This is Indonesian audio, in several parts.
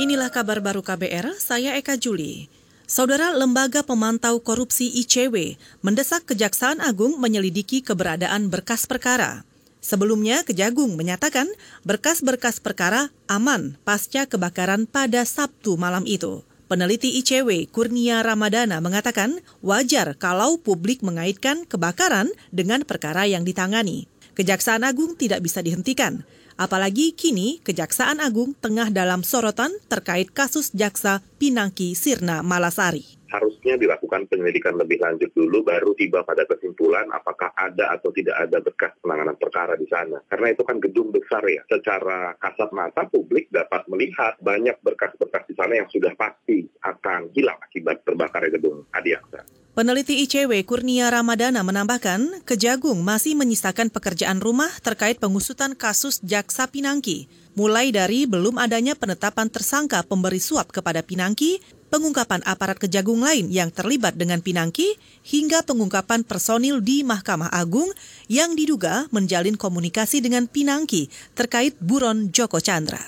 Inilah kabar baru KBR, saya Eka Juli. Saudara Lembaga Pemantau Korupsi ICW mendesak Kejaksaan Agung menyelidiki keberadaan berkas perkara. Sebelumnya, Kejagung menyatakan berkas-berkas perkara aman pasca kebakaran pada Sabtu malam itu. Peneliti ICW Kurnia Ramadana mengatakan wajar kalau publik mengaitkan kebakaran dengan perkara yang ditangani. Kejaksaan Agung tidak bisa dihentikan. Apalagi kini Kejaksaan Agung tengah dalam sorotan terkait kasus jaksa Pinangki Sirna Malasari harusnya dilakukan penyelidikan lebih lanjut dulu baru tiba pada kesimpulan apakah ada atau tidak ada bekas penanganan perkara di sana. Karena itu kan gedung besar ya. Secara kasat mata publik dapat melihat banyak berkas-berkas di sana yang sudah pasti akan hilang akibat terbakarnya gedung Adiaksa. Peneliti ICW Kurnia Ramadana menambahkan, Kejagung masih menyisakan pekerjaan rumah terkait pengusutan kasus Jaksa Pinangki, mulai dari belum adanya penetapan tersangka pemberi suap kepada Pinangki, pengungkapan aparat Kejagung lain yang terlibat dengan Pinangki, hingga pengungkapan personil di Mahkamah Agung yang diduga menjalin komunikasi dengan Pinangki terkait buron Joko Chandra.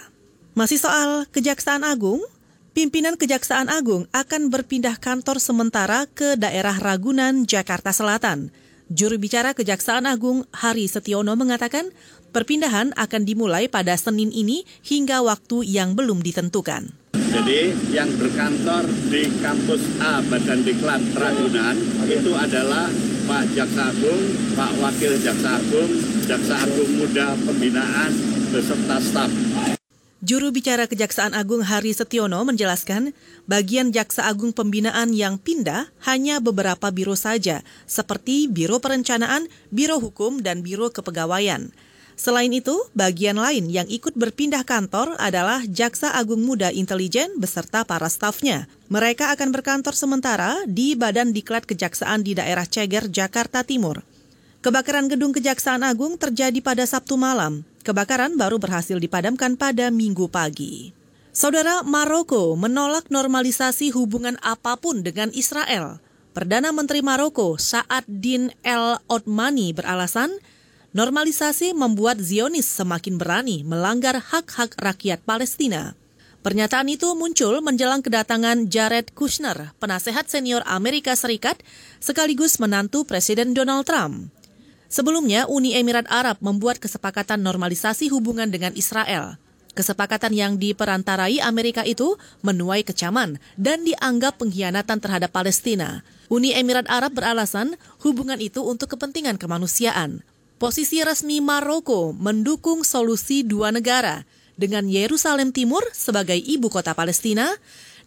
Masih soal Kejaksaan Agung, Pimpinan Kejaksaan Agung akan berpindah kantor sementara ke daerah Ragunan, Jakarta Selatan. Juru bicara Kejaksaan Agung Hari Setiono mengatakan perpindahan akan dimulai pada Senin ini hingga waktu yang belum ditentukan. Jadi yang berkantor di kampus A Badan Diklat Ragunan itu adalah Pak Jaksa Agung, Pak Wakil Jaksa Agung, Jaksa Agung Muda Pembinaan, beserta staf. Juru bicara Kejaksaan Agung Hari Setiono menjelaskan, bagian Jaksa Agung Pembinaan yang pindah hanya beberapa biro saja, seperti Biro Perencanaan, Biro Hukum, dan Biro Kepegawaian. Selain itu, bagian lain yang ikut berpindah kantor adalah Jaksa Agung Muda Intelijen beserta para stafnya. Mereka akan berkantor sementara di Badan Diklat Kejaksaan di daerah Ceger, Jakarta Timur. Kebakaran gedung Kejaksaan Agung terjadi pada Sabtu malam. Kebakaran baru berhasil dipadamkan pada Minggu pagi. Saudara Maroko menolak normalisasi hubungan apa pun dengan Israel. Perdana Menteri Maroko Saad Din El Otmani beralasan normalisasi membuat Zionis semakin berani melanggar hak-hak rakyat Palestina. Pernyataan itu muncul menjelang kedatangan Jared Kushner, penasehat senior Amerika Serikat, sekaligus menantu Presiden Donald Trump. Sebelumnya, Uni Emirat Arab membuat kesepakatan normalisasi hubungan dengan Israel. Kesepakatan yang diperantarai Amerika itu menuai kecaman dan dianggap pengkhianatan terhadap Palestina. Uni Emirat Arab beralasan hubungan itu untuk kepentingan kemanusiaan. Posisi resmi Maroko mendukung solusi dua negara dengan Yerusalem Timur sebagai ibu kota Palestina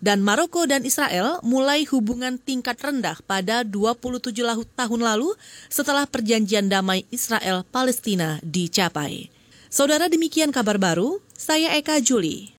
dan Maroko dan Israel mulai hubungan tingkat rendah pada 27 tahun lalu setelah perjanjian damai Israel-Palestina dicapai. Saudara demikian kabar baru, saya Eka Juli.